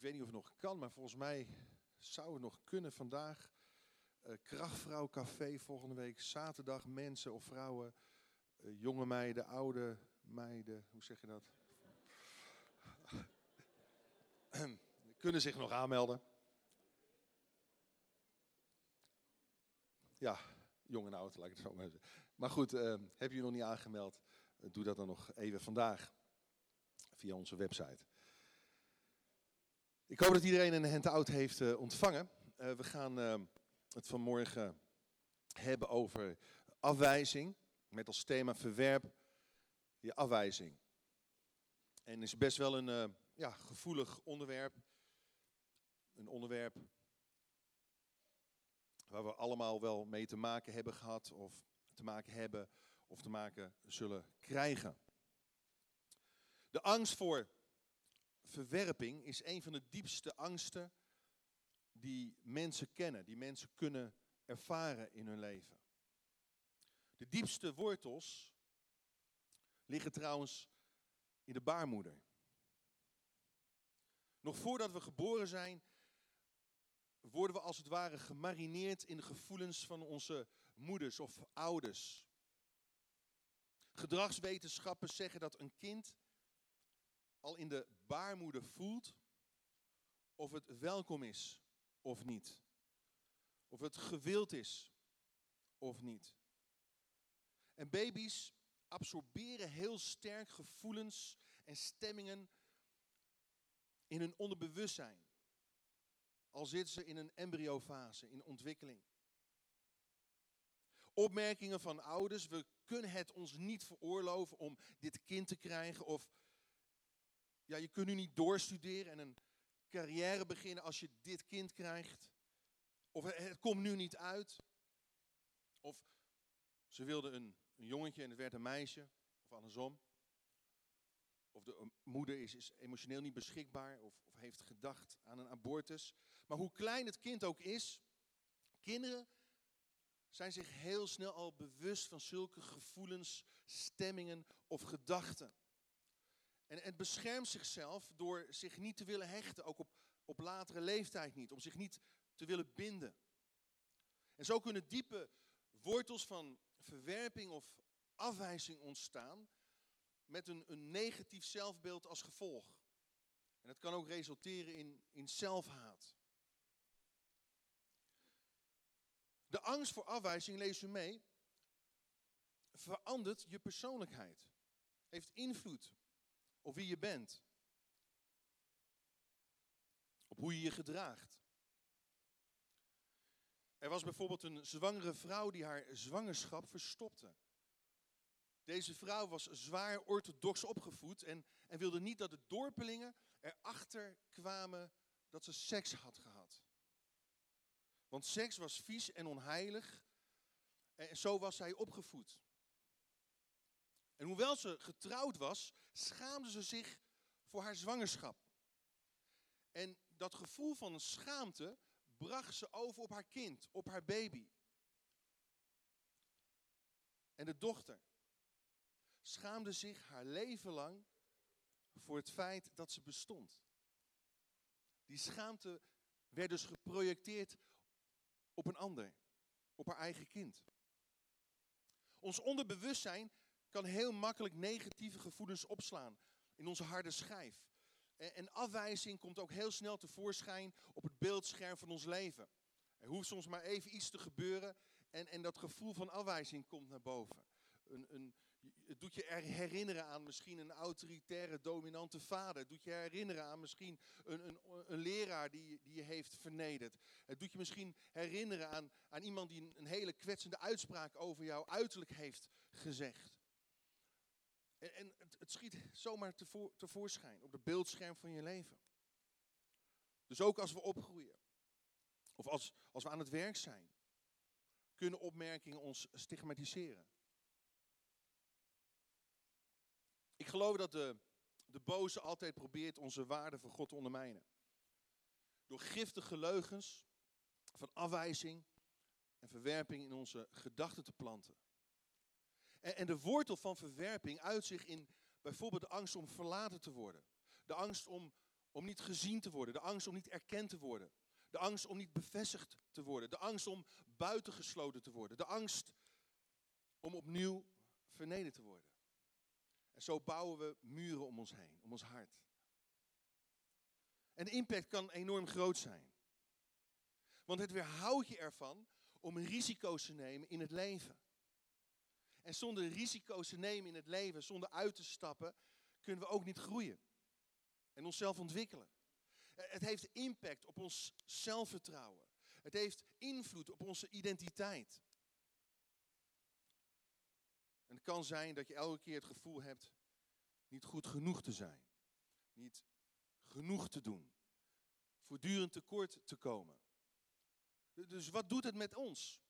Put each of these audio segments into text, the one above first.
ik weet niet of het nog kan, maar volgens mij zou het nog kunnen vandaag. Uh, Krachtvrouw Café volgende week, zaterdag, mensen of vrouwen, uh, jonge meiden, oude meiden, hoe zeg je dat? kunnen zich nog aanmelden. Ja, jong en oud, ik het zo maar. Maar goed, uh, heb je je nog niet aangemeld? doe dat dan nog even vandaag via onze website. Ik hoop dat iedereen een handout heeft uh, ontvangen. Uh, we gaan uh, het vanmorgen hebben over afwijzing. Met als thema verwerp je afwijzing. En is best wel een ja, gevoelig onderwerp. Een onderwerp waar we allemaal wel mee te maken hebben gehad. Of te maken hebben of te maken zullen krijgen. De angst voor verwerping is een van de diepste angsten die mensen kennen, die mensen kunnen ervaren in hun leven. De diepste wortels liggen trouwens in de baarmoeder. Nog voordat we geboren zijn, worden we als het ware gemarineerd in de gevoelens van onze moeders of ouders. Gedragswetenschappen zeggen dat een kind al in de baarmoeder voelt of het welkom is of niet. Of het gewild is of niet. En baby's absorberen heel sterk gevoelens en stemmingen in hun onderbewustzijn. Al zitten ze in een embryofase, in ontwikkeling. Opmerkingen van ouders, we kunnen het ons niet veroorloven om dit kind te krijgen. Of ja, je kunt nu niet doorstuderen en een carrière beginnen als je dit kind krijgt. Of het komt nu niet uit. Of ze wilden een, een jongetje en het werd een meisje. Of andersom. Of de moeder is, is emotioneel niet beschikbaar. Of, of heeft gedacht aan een abortus. Maar hoe klein het kind ook is. Kinderen zijn zich heel snel al bewust van zulke gevoelens, stemmingen of gedachten. En het beschermt zichzelf door zich niet te willen hechten, ook op, op latere leeftijd niet, om zich niet te willen binden. En zo kunnen diepe wortels van verwerping of afwijzing ontstaan met een, een negatief zelfbeeld als gevolg. En dat kan ook resulteren in, in zelfhaat. De angst voor afwijzing, lees u mee, verandert je persoonlijkheid. Heeft invloed op wie je bent. Op hoe je je gedraagt. Er was bijvoorbeeld een zwangere vrouw die haar zwangerschap verstopte. Deze vrouw was zwaar orthodox opgevoed en, en wilde niet dat de dorpelingen erachter kwamen dat ze seks had gehad. Want seks was vies en onheilig. En zo was zij opgevoed. En hoewel ze getrouwd was, schaamde ze zich voor haar zwangerschap. En dat gevoel van schaamte bracht ze over op haar kind, op haar baby. En de dochter schaamde zich haar leven lang voor het feit dat ze bestond. Die schaamte werd dus geprojecteerd op een ander, op haar eigen kind. Ons onderbewustzijn kan heel makkelijk negatieve gevoelens opslaan in onze harde schijf. En afwijzing komt ook heel snel tevoorschijn op het beeldscherm van ons leven. Er hoeft soms maar even iets te gebeuren en, en dat gevoel van afwijzing komt naar boven. Een, een, het doet je herinneren aan misschien een autoritaire, dominante vader. Het doet je herinneren aan misschien een, een, een leraar die, die je heeft vernederd. Het doet je misschien herinneren aan, aan iemand die een, hele kwetsende uitspraak over jouw uiterlijk heeft gezegd. En, het, schiet zomaar tevoor, tevoorschijn op het beeldscherm van je leven. Dus ook als we opgroeien, of als, als we aan het werk zijn, kunnen opmerkingen ons stigmatiseren. Ik geloof dat de, de boze altijd probeert onze waarde voor God te ondermijnen. Door giftige leugens van afwijzing en verwerping in onze gedachten te planten. En, de wortel van verwerping uit zich in bijvoorbeeld de angst om verlaten te worden. De angst om, om niet gezien te worden, de angst om niet erkend te worden, de angst om niet bevestigd te worden, de angst om buitengesloten te worden, de angst om opnieuw vernederd te worden. En zo bouwen we muren om ons heen, om ons hart. En de impact kan enorm groot zijn. Want het weerhoudt je ervan om risico's te nemen in het leven. En zonder risico's te nemen in het leven, zonder uit te stappen, kunnen we ook niet groeien. En onszelf ontwikkelen. Het heeft impact op ons zelfvertrouwen. Het heeft invloed op onze identiteit. En het kan zijn dat je elke keer het gevoel hebt niet goed genoeg te zijn. Niet genoeg te doen. Voortdurend tekort te komen. Dus wat doet het met ons?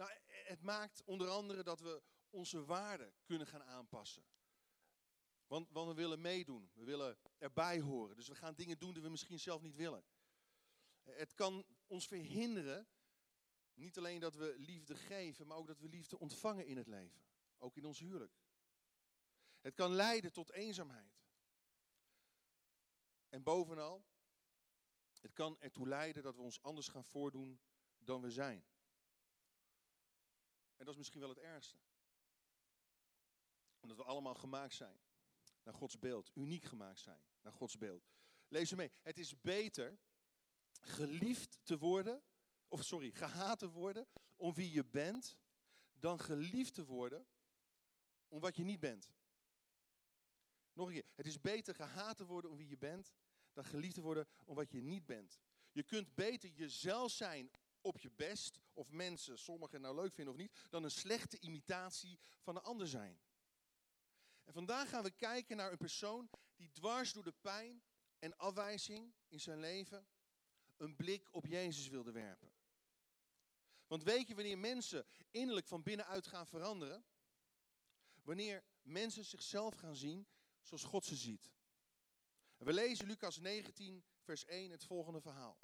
Nou, het maakt onder andere dat we onze waarden kunnen gaan aanpassen. Want, want we willen meedoen, we willen erbij horen. Dus we gaan dingen doen die we misschien zelf niet willen. Het kan ons verhinderen, niet alleen dat we liefde geven, maar ook dat we liefde ontvangen in het leven. Ook in ons huwelijk. Het kan leiden tot eenzaamheid. En bovenal, het kan ertoe leiden dat we ons anders gaan voordoen dan we zijn. En dat is misschien wel het ergste. Omdat we allemaal gemaakt zijn naar Gods beeld, uniek gemaakt zijn naar Gods beeld. Lees mee. Het is beter geliefd te worden, of sorry, gehaat te worden om wie je bent, dan geliefd te worden om wat je niet bent. Nog een keer. Het is beter gehaat te worden om wie je bent, dan geliefd te worden om wat je niet bent. Je kunt beter jezelf zijn op je best, of mensen sommigen nou leuk vinden of niet, dan een slechte imitatie van een ander zijn. En vandaag gaan we kijken naar een persoon die dwars door de pijn en afwijzing in zijn leven een blik op Jezus wilde werpen. Want weet je wanneer mensen innerlijk van binnenuit gaan veranderen? Wanneer mensen zichzelf gaan zien zoals God ze ziet. We lezen Lucas 19, vers 1 het volgende verhaal.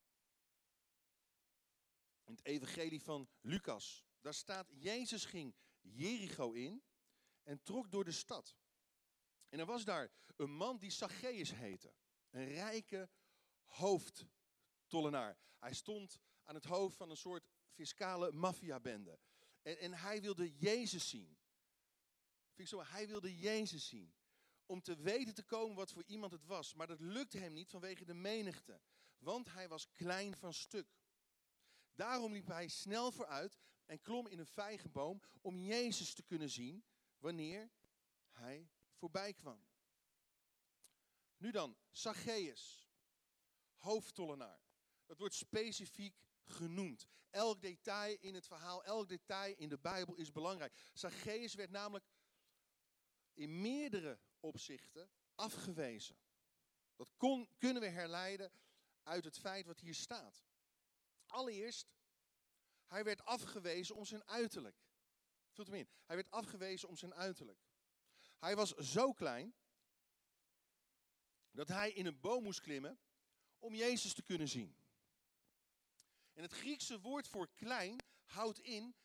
In het evangelie van Lucas. Daar staat, Jezus ging Jericho in en trok door de stad. En er was daar een man die Zacchaeus heette. Een rijke hoofdtollenaar. Hij stond aan het hoofd van een soort fiscale maffiabende. En, en hij wilde Jezus zien. Vind ik zo, hij wilde Jezus zien. Om te weten te komen wat voor iemand het was. Maar dat lukte hem niet vanwege de menigte. Want hij was klein van stuk. Daarom liep hij snel vooruit en klom in een vijgenboom om Jezus te kunnen zien wanneer hij voorbij kwam. Nu dan, Zacchaeus, hoofdtollenaar. Dat wordt specifiek genoemd. Elk detail in het verhaal, elk detail in de Bijbel is belangrijk. Zacchaeus werd namelijk in meerdere opzichten afgewezen. Dat kon, kunnen we herleiden uit het feit wat hier staat. Allereerst, hij werd afgewezen om zijn uiterlijk. Vult hem in. Hij werd afgewezen om zijn uiterlijk. Hij was zo klein dat hij in een boom moest klimmen om Jezus te kunnen zien. En het Griekse woord voor klein houdt in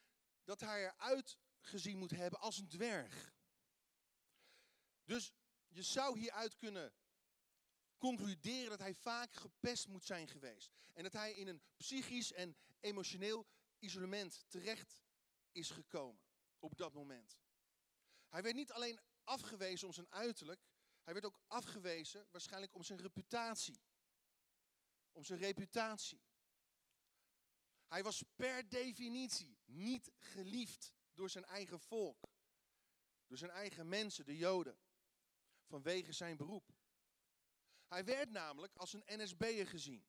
dat hij eruit gezien moet hebben als een dwerg. Dus je zou hieruit kunnen concluderen dat hij vaak gepest moet zijn geweest. En dat hij in een psychisch en emotioneel isolement terecht is gekomen op dat moment. Hij werd niet alleen afgewezen om zijn uiterlijk, hij werd ook afgewezen waarschijnlijk om zijn reputatie. Om zijn reputatie. Hij was per definitie niet geliefd door zijn eigen volk. Door zijn eigen mensen, de Joden. Vanwege zijn beroep. Hij werd namelijk als een NSB'er gezien.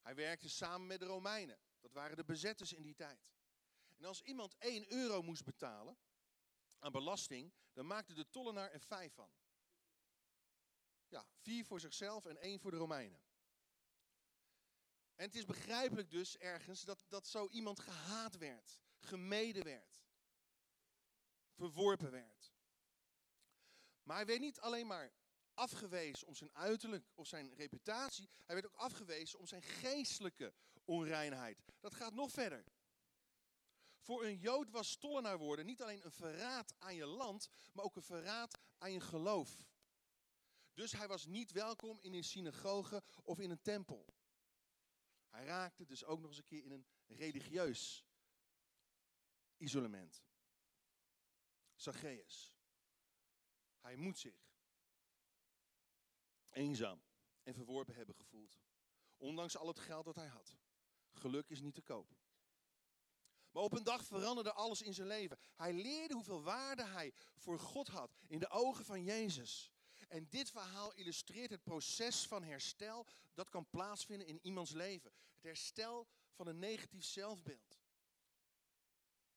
Hij werkte samen met de Romeinen. Dat waren de bezetters in die tijd. En als iemand 1 euro moest betalen aan belasting, dan maakte de tollenaar er vijf van. Ja, vier voor zichzelf en één voor de Romeinen. En het is begrijpelijk dus ergens dat, dat zo iemand gehaat werd, gemeden werd, verworpen werd. Maar hij werd niet alleen maar afgewezen om zijn uiterlijk of zijn reputatie, hij werd ook afgewezen om zijn geestelijke onreinheid. Dat gaat nog verder. Voor een Jood was tollenaar worden niet alleen een verraad aan je land, maar ook een verraad aan je geloof. Dus hij was niet welkom in een synagoge of in een tempel. Hij raakte dus ook nog eens een keer in een religieus isolement. Zacchaeus. Hij moet zich eenzaam en verworpen hebben gevoeld. Ondanks al het geld dat hij had. Geluk is niet te koop. Maar op een dag veranderde alles in zijn leven. Hij leerde hoeveel waarde hij voor God had in de ogen van Jezus. En dit verhaal illustreert het proces van herstel dat kan plaatsvinden in iemands leven. Het herstel van een negatief zelfbeeld.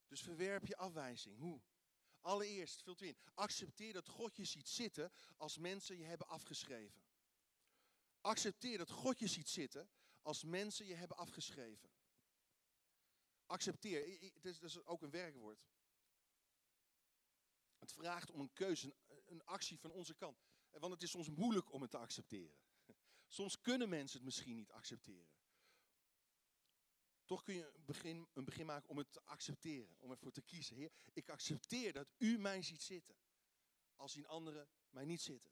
Dus verwerp je afwijzing. Hoe? Allereerst, vult u in, accepteer dat God je ziet zitten als mensen je hebben afgeschreven. Accepteer dat God je ziet zitten als mensen je hebben afgeschreven. Accepteer, het is, dat is ook een werkwoord. Het vraagt om een keuze, een actie van onze kant. Want het is soms moeilijk om het te accepteren. Soms kunnen mensen het misschien niet accepteren. Toch kun je een begin, een begin maken om het te accepteren, om ervoor te kiezen. Ik accepteer dat u mij ziet zitten, als zien anderen mij niet zitten.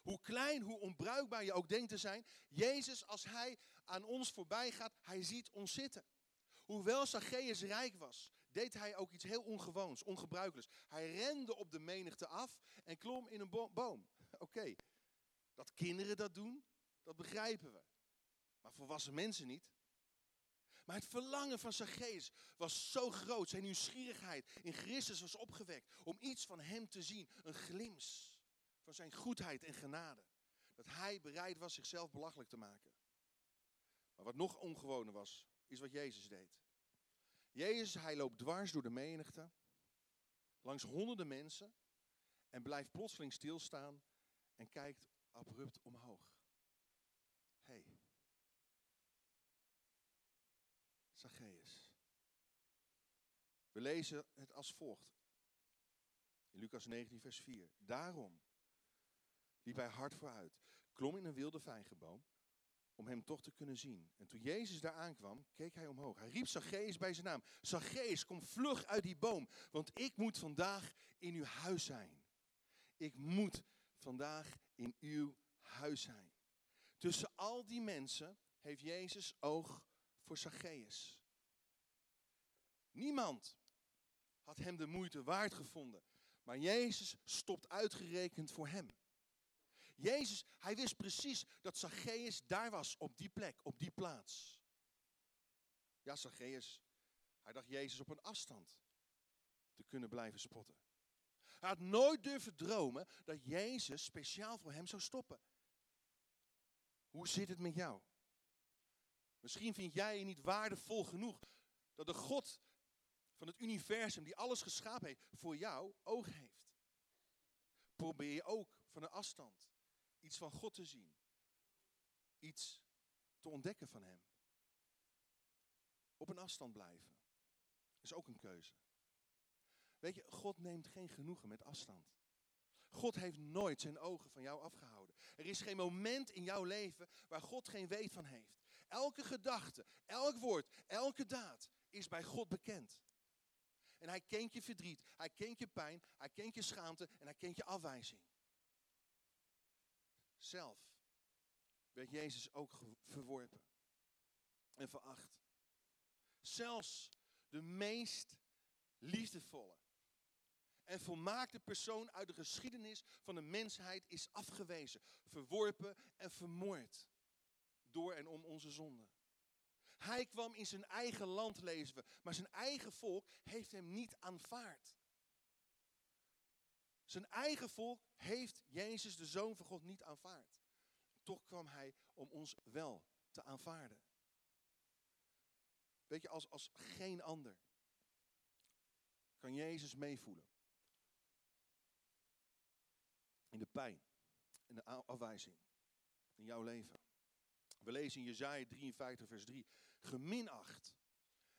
Hoe klein, hoe onbruikbaar je ook denkt te zijn, Jezus, als hij aan ons voorbij gaat, hij ziet ons zitten. Hoewel Zacchaeus rijk was, deed hij ook iets heel ongewoons, ongebruikelijks. Hij rende op de menigte af en klom in een boom. Oké, dat kinderen dat doen, dat begrijpen we. Maar volwassen mensen niet. Maar het verlangen van Zacchaeus was zo groot. Zijn nieuwsgierigheid in Christus was opgewekt om iets van hem te zien. Een glimps van zijn goedheid en genade. Dat hij bereid was zichzelf belachelijk te maken. Maar wat nog ongewoner was, is wat Jezus deed. Jezus, hij loopt dwars door de menigte, langs honderden mensen en blijft plotseling stilstaan en kijkt abrupt omhoog. Hé, hey. Zacchaeus. We lezen het als volgt. In Lucas 19, vers 4. Daarom liep hij hard vooruit, klom in een wilde vijgenboom om hem toch te kunnen zien. En toen Jezus daar aankwam, keek hij omhoog. Hij riep Zacchaeus bij zijn naam. Zacchaeus, kom vlug uit die boom, want ik moet vandaag in uw huis zijn. Ik moet vandaag in uw huis zijn. Tussen al die mensen heeft Jezus oog voor Zacchaeus. Niemand had hem de moeite waard gevonden, maar Jezus stopt uitgerekend voor hem. Jezus, hij wist precies dat Zacchaeus daar was, op die plek, op die plaats. Ja, Zacchaeus, hij dacht Jezus op een afstand te kunnen blijven spotten. Hij had nooit durven dromen dat Jezus speciaal voor hem zou stoppen. Hoe zit het met jou? Misschien vind jij je niet waardevol genoeg dat de God van het universum, die alles geschapen heeft, voor jou oog heeft. Probeer je ook van een afstand iets van God te zien. Iets te ontdekken van Hem. Op een afstand blijven. Is ook een keuze. Weet je, God neemt geen genoegen met afstand. God heeft nooit zijn ogen van jou afgehouden. Er is geen moment in jouw leven waar God geen weet van heeft. Elke gedachte, elk woord, elke daad is bij God bekend. En hij kent je verdriet, hij kent je pijn, hij kent je schaamte en hij kent je afwijzing. Zelf werd Jezus ook verworpen en veracht. Zelfs de meest liefdevolle en volmaakte persoon uit de geschiedenis van de mensheid is afgewezen, verworpen en vermoord door en om onze zonde. Hij kwam in zijn eigen land, lezen we, maar zijn eigen volk heeft hem niet aanvaard. Zijn eigen volk heeft Jezus, de Zoon van God, niet aanvaard. Toch kwam hij om ons wel te aanvaarden. Weet je, als, als geen ander kan Jezus meevoelen. In de pijn, in de afwijzing, in jouw leven. We lezen in Jezaja 53, vers 3. Geminacht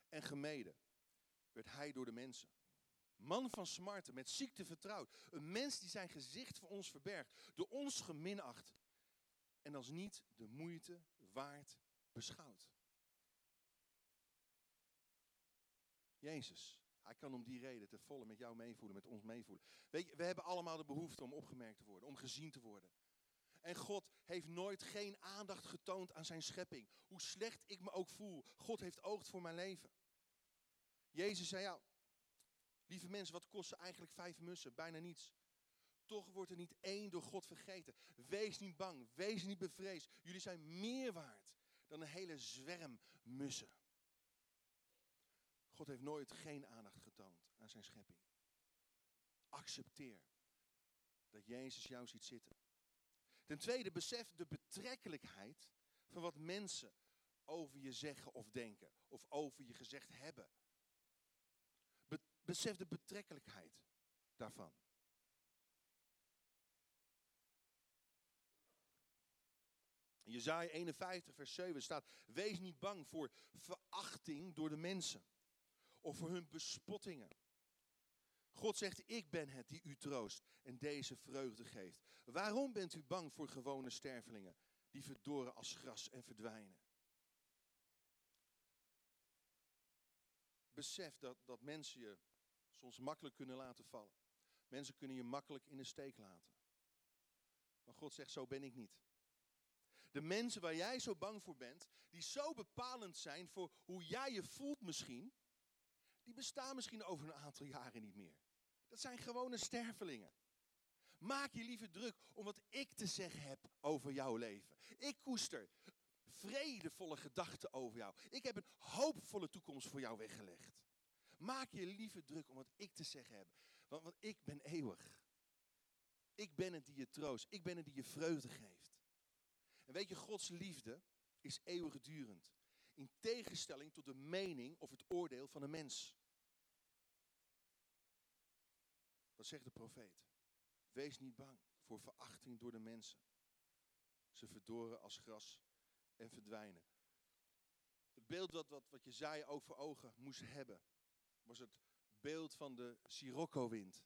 en gemeden werd hij door de mensen. Man van smarten, met ziekte vertrouwd. Een mens die zijn gezicht voor ons verbergt. Door ons geminacht. En als niet de moeite waard beschouwd. Jezus, hij kan om die reden te volle met jou meevoelen, met ons meevoelen. Weet je, we hebben allemaal de behoefte om opgemerkt te worden, om gezien te worden. En God heeft nooit geen aandacht getoond aan zijn schepping. Hoe slecht ik me ook voel, God heeft oog voor mijn leven. Jezus zei, ja, lieve mensen, wat kosten eigenlijk vijf mussen? Bijna niets. Toch wordt er niet één door God vergeten. Wees niet bang, wees niet bevreesd. Jullie zijn meer waard dan een hele zwerm mussen. God heeft nooit geen aandacht getoond aan zijn schepping. Accepteer dat Jezus jou ziet zitten. Ten tweede, besef de betrekkelijkheid van wat mensen over je zeggen of denken. Of over je gezegd hebben. besef de betrekkelijkheid daarvan. In Jezaja 51 vers 7 staat, wees niet bang voor verachting door de mensen. Of voor hun bespottingen. God zegt, ik ben het die u troost en deze vreugde geeft. Waarom bent u bang voor gewone stervelingen die verdoren als gras en verdwijnen? Besef dat, dat mensen je soms makkelijk kunnen laten vallen. Mensen kunnen je makkelijk in de steek laten. Maar God zegt, zo ben ik niet. De mensen waar jij zo bang voor bent, die zo bepalend zijn voor hoe jij je voelt misschien, die bestaan misschien over een aantal jaren niet meer. Dat zijn gewone stervelingen. Maak je liever druk om wat ik te zeggen heb over jouw leven. Ik koester vredevolle gedachten over jou. Ik heb een hoopvolle toekomst voor jou weggelegd. Maak je liever druk om wat ik te zeggen heb. Want, want ik ben eeuwig. Ik ben het die je troost. Ik ben het die je vreugde geeft. En weet je, Gods liefde is eeuwigdurend. In tegenstelling tot de mening of het oordeel van een mens. Wat zegt de profeet? Wees niet bang voor verachting door de mensen. Ze verdoren als gras en verdwijnen. Het beeld wat, wat, Jezaja ook voor ogen moest hebben, was het beeld van de Sirocco-wind.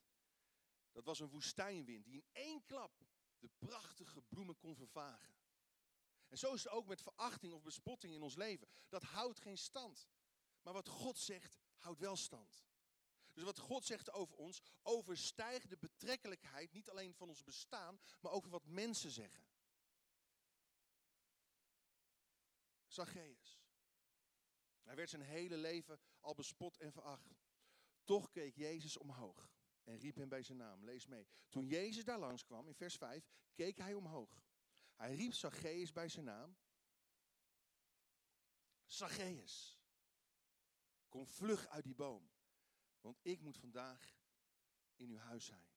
Dat was een woestijnwind die in één klap de prachtige bloemen kon vervagen. En zo is het ook met verachting of bespotting in ons leven. Dat houdt geen stand. Maar wat God zegt, houdt wel stand. Dus wat God zegt over ons, overstijgt de betrekkelijkheid niet alleen van ons bestaan, maar ook van wat mensen zeggen. Zacchaeus. Hij werd zijn hele leven al bespot en veracht. Toch keek Jezus omhoog en riep hem bij zijn naam. Lees mee. Toen Jezus daar langs kwam, in vers 5, keek hij omhoog. Hij riep Zacchaeus bij zijn naam. Zacchaeus, kom vlug uit die boom. Want ik moet vandaag in uw huis zijn.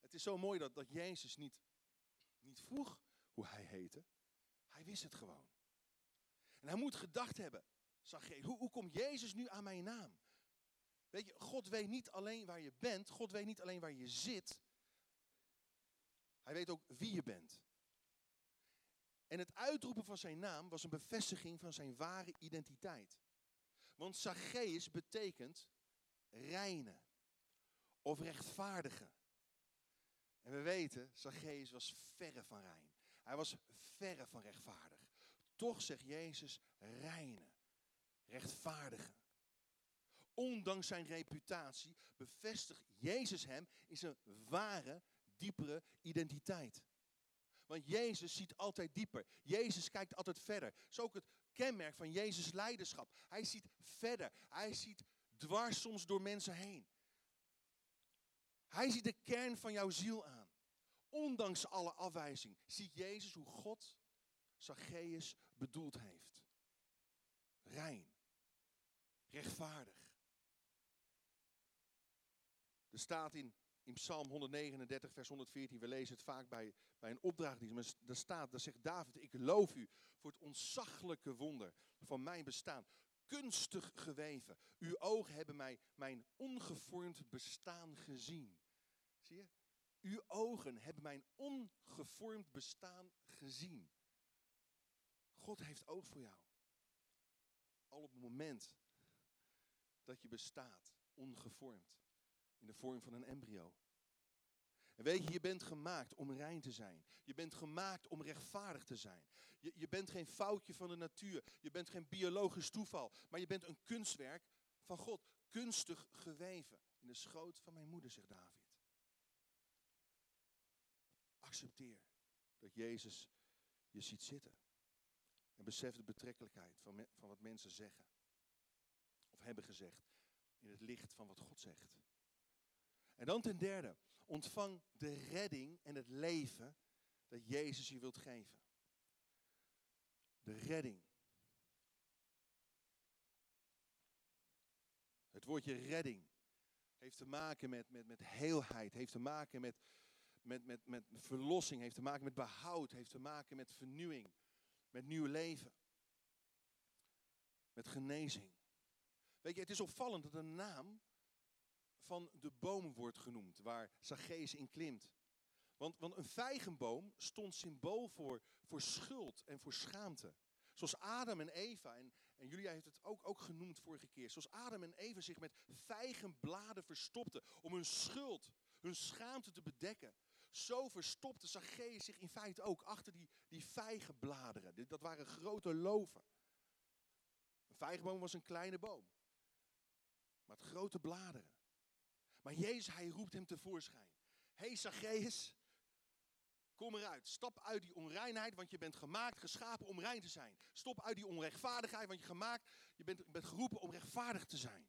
Het is zo mooi dat, dat Jezus niet, niet vroeg hoe hij heette. Hij wist het gewoon. En hij moet gedacht hebben. Je, hoe, hoe komt Jezus nu aan mijn naam? Weet je, God weet niet alleen waar je bent. God weet niet alleen waar je zit. Hij weet ook wie je bent. En het uitroepen van zijn naam was een bevestiging van zijn ware identiteit. Want Zacchaeus betekent reine of rechtvaardige. En we weten, Zacchaeus was verre van rein. Hij was verre van rechtvaardig. Toch zegt Jezus reine, rechtvaardige. Ondanks zijn reputatie bevestigt Jezus hem in zijn ware, diepere identiteit. Want Jezus ziet altijd dieper. Jezus kijkt altijd verder. Zo ook het kenmerk van Jezus leiderschap. Hij ziet verder. Hij ziet dwars soms door mensen heen. Hij ziet de kern van jouw ziel aan. Ondanks alle afwijzing ziet Jezus hoe God Zacchaeus bedoeld heeft. Rein. Rechtvaardig. Er staat in, in Psalm 139, vers 114, we lezen het vaak bij, bij een opdrachtdienst, maar daar staat, daar zegt David, ik loof u voor het ontzaglijke wonder van mijn bestaan. Kunstig geweven. Uw ogen hebben mij mijn ongevormd bestaan gezien. Zie je? Uw ogen hebben mijn ongevormd bestaan gezien. God heeft oog voor jou. Al op het moment dat je bestaat, ongevormd, in de vorm van een embryo. En weet je, je bent gemaakt om rein te zijn. Je bent gemaakt om rechtvaardig te zijn. Je, je bent geen foutje van de natuur. Je bent geen biologisch toeval. Maar je bent een kunstwerk van God. Kunstig geweven. In de schoot van mijn moeder, zegt David. Accepteer dat Jezus je ziet zitten. En besef de betrekkelijkheid van, van wat mensen zeggen. Of hebben gezegd. In het licht van wat God zegt. En dan ten derde, ontvang de redding en het leven dat Jezus je wilt geven. De redding. Het woordje redding heeft te maken met, met, met heelheid, heeft te maken met, met, met, met verlossing, heeft te maken met behoud, heeft te maken met vernieuwing, met nieuw leven, met genezing. Weet je, het is opvallend dat de naam van de boom wordt genoemd, waar Zacchaeus in klimt. Want, want een vijgenboom stond symbool voor, voor schuld en voor schaamte. Zoals Adam en Eva, en, en Julia heeft het ook, ook genoemd vorige keer. Zoals Adam en Eva zich met vijgenbladen verstopten om hun schuld, hun schaamte te bedekken. Zo verstopte Zacchaeus zich in feite ook achter die, die vijgenbladeren. Dat waren grote loven. Een vijgenboom was een kleine boom. Maar het grote bladeren. Maar Jezus, hij roept hem tevoorschijn. Hé hey Zacchaeus, kom eruit. Stap uit die onreinheid, want je bent gemaakt, geschapen om rein te zijn. Stop uit die onrechtvaardigheid, want je, gemaakt, je bent, geroepen om rechtvaardig te zijn.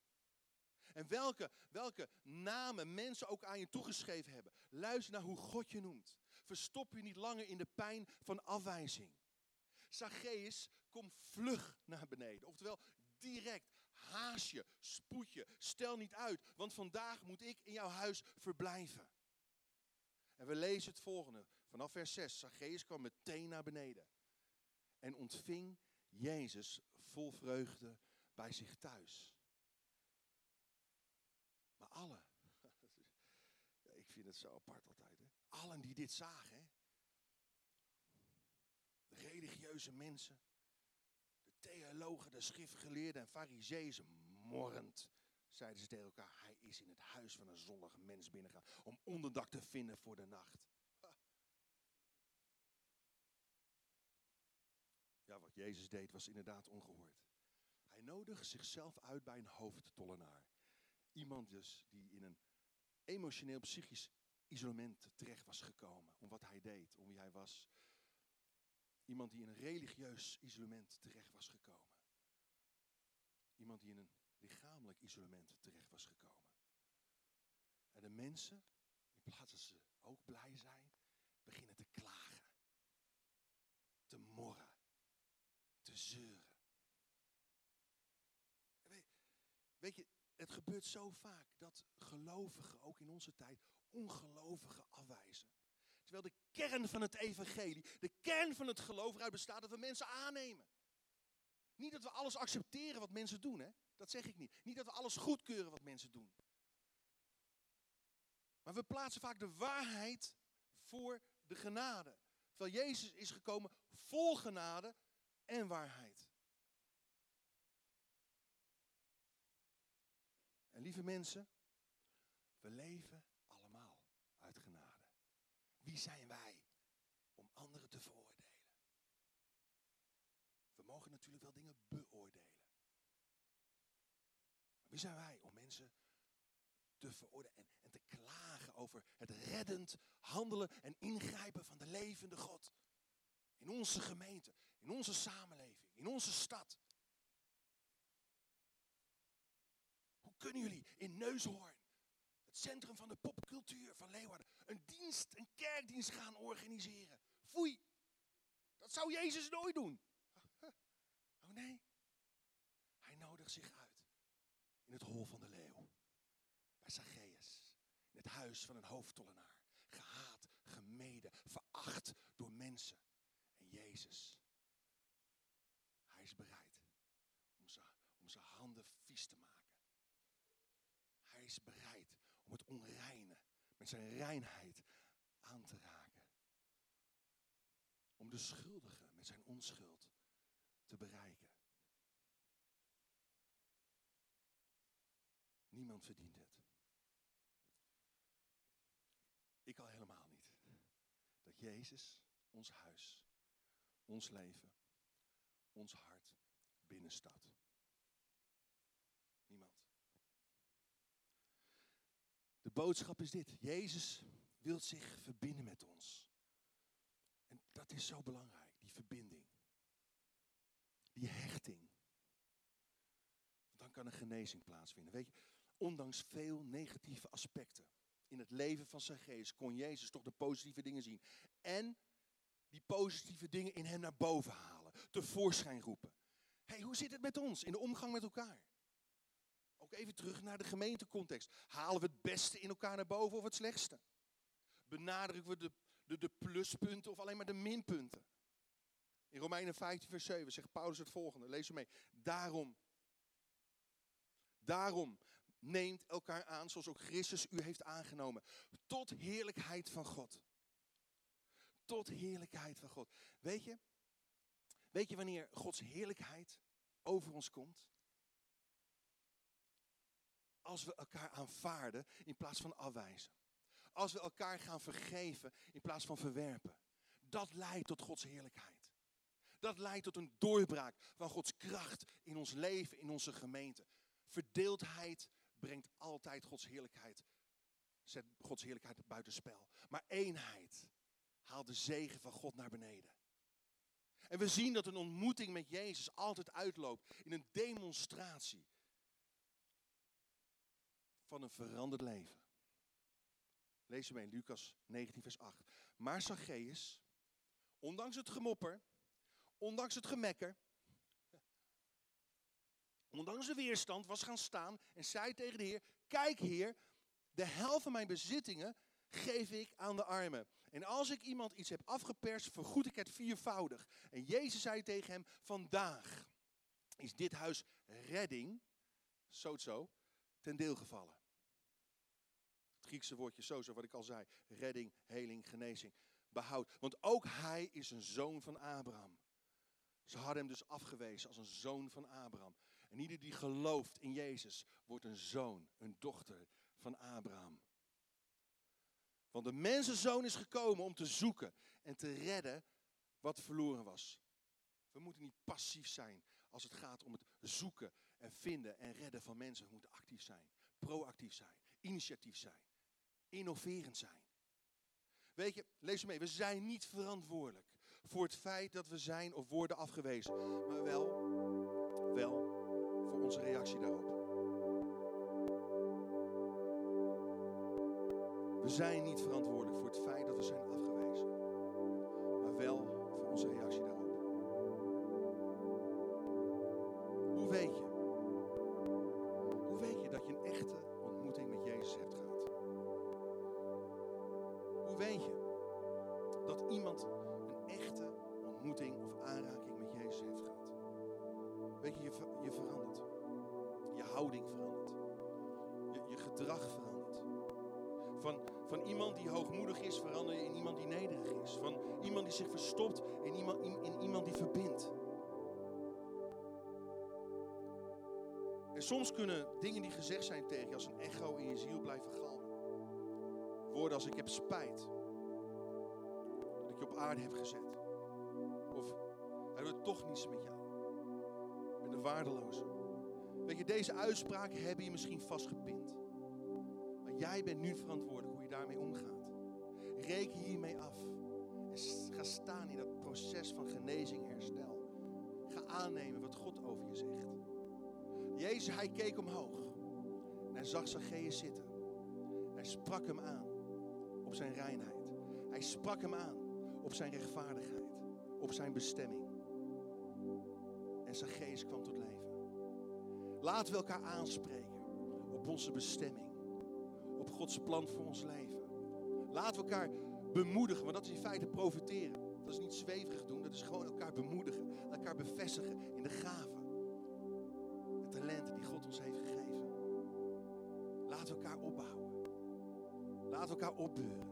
En welke, welke namen mensen ook aan je toegeschreven hebben. Luister naar hoe God je noemt. Verstop je niet langer in de pijn van afwijzing. Zacchaeus, kom vlug naar beneden. Oftewel, direct. Haast je, spoed je, stel niet uit, want vandaag moet ik in jouw huis verblijven. En we lezen het volgende, vanaf vers 6. Zacchaeus kwam meteen naar beneden en ontving Jezus vol vreugde bij zich thuis. Maar alle, ik vind het zo apart altijd, hè? allen die dit zagen, hè? religieuze mensen, theologen, de schriftgeleerden en fariseeën morrend zeiden ze tegen elkaar, hij is in het huis van een zondige mens binnengegaan om onderdak te vinden voor de nacht. Ja, wat Jezus deed was inderdaad ongehoord. Hij nodigde zichzelf uit bij een hoofdtollenaar. Iemand dus die in een emotioneel psychisch isolement terecht was gekomen. Om wat hij deed, om wie hij was. Iemand die in een religieus isolement terecht was gekomen. Iemand die in een lichamelijk isolement terecht was gekomen. En de mensen, in plaats dat ze ook blij zijn, beginnen te klagen. Te morren. Te zeuren. Weet, weet je, het gebeurt zo vaak dat gelovigen, ook in onze tijd, ongelovigen afwijzen. Terwijl de kern van het evangelie, de kern van het geloof eruit bestaat dat we mensen aannemen. Niet dat we alles accepteren wat mensen doen, hè? dat zeg ik niet. Niet dat we alles goedkeuren wat mensen doen. Maar we plaatsen vaak de waarheid voor de genade. Terwijl Jezus is gekomen vol genade en waarheid. En lieve mensen, we leven wie zijn wij om anderen te veroordelen? We mogen natuurlijk wel dingen beoordelen. Maar wie zijn wij om mensen te veroordelen en, en te klagen over het reddend handelen en ingrijpen van de levende God? In onze gemeente, in onze samenleving, in onze stad. Hoe kunnen jullie in Neushoorn centrum van de popcultuur van Leeuwarden, een dienst, een kerkdienst gaan organiseren. Foei. Dat zou Jezus nooit doen. Oh nee. Hij nodigt zich uit in het hol van de leeuw. Bij Zacchaeus. In het huis van een hoofdtollenaar. Gehaat, gemeden, veracht door mensen. En Jezus. Hij is bereid om zijn, om zijn handen vies te maken. Hij is bereid om het onreine met zijn reinheid aan te raken. Om de schuldige met zijn onschuld te bereiken. Niemand verdient het. Ik al helemaal niet. Dat Jezus ons huis, ons leven, ons hart binnenstaat. Boodschap is dit. Jezus wil zich verbinden met ons. dat is zo belangrijk, die verbinding. Die hechting. Dan kan een genezing plaatsvinden. Weet je, ondanks veel negatieve aspecten in het leven van zijn geest, kon Jezus toch de positieve dingen zien. En die positieve dingen in hem naar boven halen, tevoorschijn roepen. hey, hoe zit het met ons in de omgang met elkaar? Ook even terug naar de gemeentecontext. Halen we het beste in elkaar naar boven of het slechtste? Benadrukken we de, de, de pluspunten of alleen maar de minpunten? In Romeinen 15, vers 7 zegt Paulus het volgende. Lees hem mee. Daarom, daarom neemt elkaar aan zoals ook Christus u heeft aangenomen. Tot heerlijkheid van God. Tot heerlijkheid van God. Weet je, weet je wanneer Gods heerlijkheid over ons komt? Als we elkaar aanvaarden in plaats van afwijzen. Als we elkaar gaan vergeven in plaats van verwerpen. Dat leidt tot Gods heerlijkheid. Dat leidt tot een doorbraak van Gods kracht in ons leven, in onze gemeente. Verdeeldheid brengt altijd Gods heerlijkheid. Zet Gods heerlijkheid buitenspel. Maar eenheid haalt de zegen van God naar beneden. En we zien dat een ontmoeting met Jezus altijd uitloopt in een demonstratie van een veranderd leven. Lees hem in Lucas 19, vers 8. Maar Zacchaeus, ondanks het gemopper, ondanks het gemekker, ondanks de weerstand, was gaan staan en zei tegen de Heer: Kijk, Heer, de helft van mijn bezittingen geef ik aan de armen. En als ik iemand iets heb afgeperst, vergoed ik het viervoudig. En Jezus zei tegen hem: Vandaag is dit huis redding, zo zo, ten deel gevallen. Het Griekse woordje sozo, wat ik al zei. Redding, heling, genezing, behoud. Want ook hij is een zoon van Abraham. Ze hadden hem dus afgewezen als een zoon van Abraham. En ieder die gelooft in Jezus wordt een zoon, een dochter van Abraham. Want de mensenzoon is gekomen om te zoeken en te redden wat verloren was. We moeten niet passief zijn als het gaat om het zoeken en vinden en redden van mensen. We moeten actief zijn, proactief zijn, initiatief zijn, innoverend zijn. Weet je, lees mee, we zijn niet verantwoordelijk voor het feit dat we zijn of worden afgewezen, maar wel, wel voor onze reactie daarop. We zijn niet verantwoordelijk voor het feit dat we zijn gedrag verandert. Van, van iemand die hoogmoedig is, verander je in iemand die nederig is. Van iemand die zich verstopt, in iemand, in, iemand die verbindt. En soms kunnen dingen die gezegd zijn tegen je als een echo in je ziel blijven galmen. Woorden als ik heb spijt. Dat ik je op aarde heb gezet. Of hij doet toch niets met jou. Ik ben een waardeloze. Weet je, deze uitspraken hebben je misschien vastgepind. Jij bent nu verantwoordelijk hoe je daarmee omgaat. Reken hiermee af. En ga staan in dat proces van genezing en herstel. Ga aannemen wat God over je zegt. Jezus, hij keek omhoog. En hij zag Zacchaeus zitten. Hij sprak hem aan op zijn reinheid. Hij sprak hem aan op zijn rechtvaardigheid. Op zijn bestemming. En Zacchaeus kwam tot leven. Laten we elkaar aanspreken op onze bestemming. Gods plan voor ons leven. Laten we elkaar bemoedigen, want dat is in feite profiteren. Dat is niet zweverig doen, dat is gewoon elkaar bemoedigen. Elkaar bevestigen in de gaven. De talenten die God ons heeft gegeven. Laten we elkaar opbouwen. Laten we elkaar opbeuren.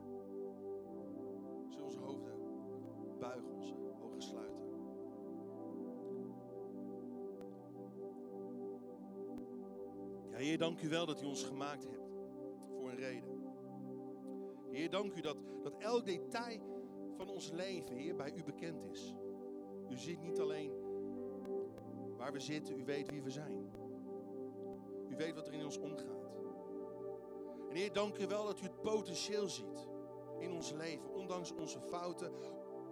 Zullen onze hoofden buigen, onze ogen sluiten. Ja, Heer, dank u wel dat u ons gemaakt hebt Heer, dank u dat, dat elk detail van ons leven, Heer, bij u bekend is. U ziet niet alleen waar we zitten, u weet wie we zijn. U weet wat er in ons omgaat. En Heer, dank u wel dat u het potentieel ziet in ons leven, ondanks onze fouten,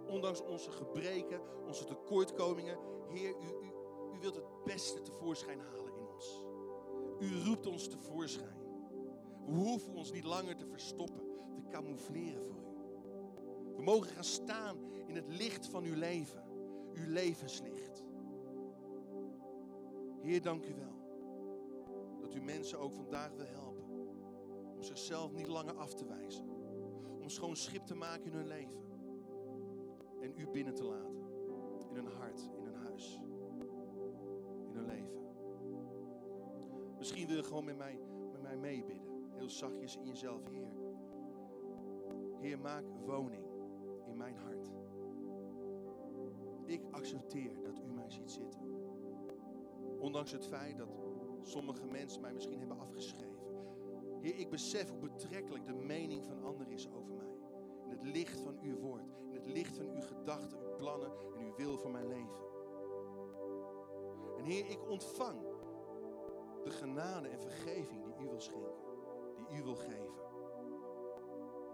ondanks onze gebreken, onze tekortkomingen, Heer, u, u, u wilt het beste tevoorschijn halen in ons. U roept ons tevoorschijn. We hoeven ons niet langer te verstoppen, te camoufleren voor u. We mogen gaan staan in het licht van uw leven, uw levenslicht. Heer, dank u wel dat u mensen ook vandaag wil helpen om zichzelf niet langer af te wijzen, om schoon schip te maken in hun leven en u binnen te laten in hun hart, in hun huis, in hun leven. Misschien wil je gewoon met mij, met mij meebidden, heel zachtjes in jezelf, Heer. Heer, maak woning in mijn hart. Ik accepteer dat u mij ziet zitten. Ondanks het feit dat sommige mensen mij misschien hebben afgeschreven. Heer, ik besef hoe betrekkelijk de mening van anderen is over mij. In het licht van uw woord, in het licht van uw gedachten, uw plannen en uw wil voor mijn leven. En Heer, ik ontvang de genade en vergeving die u wil schenken, u wil geven.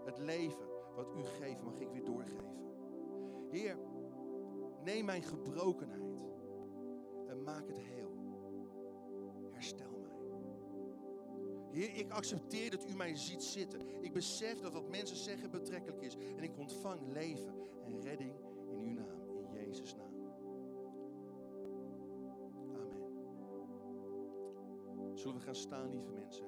Het leven wat u geeft mag ik weer doorgeven. Heer, neem mijn gebrokenheid en maak het heel. Herstel mij. Heer, ik accepteer dat u mij ziet zitten. Ik besef dat wat mensen zeggen betrekkelijk is. En ik ontvang leven en redding in uw naam, in Jezus' naam. Amen. Zullen we gaan staan, lieve mensen?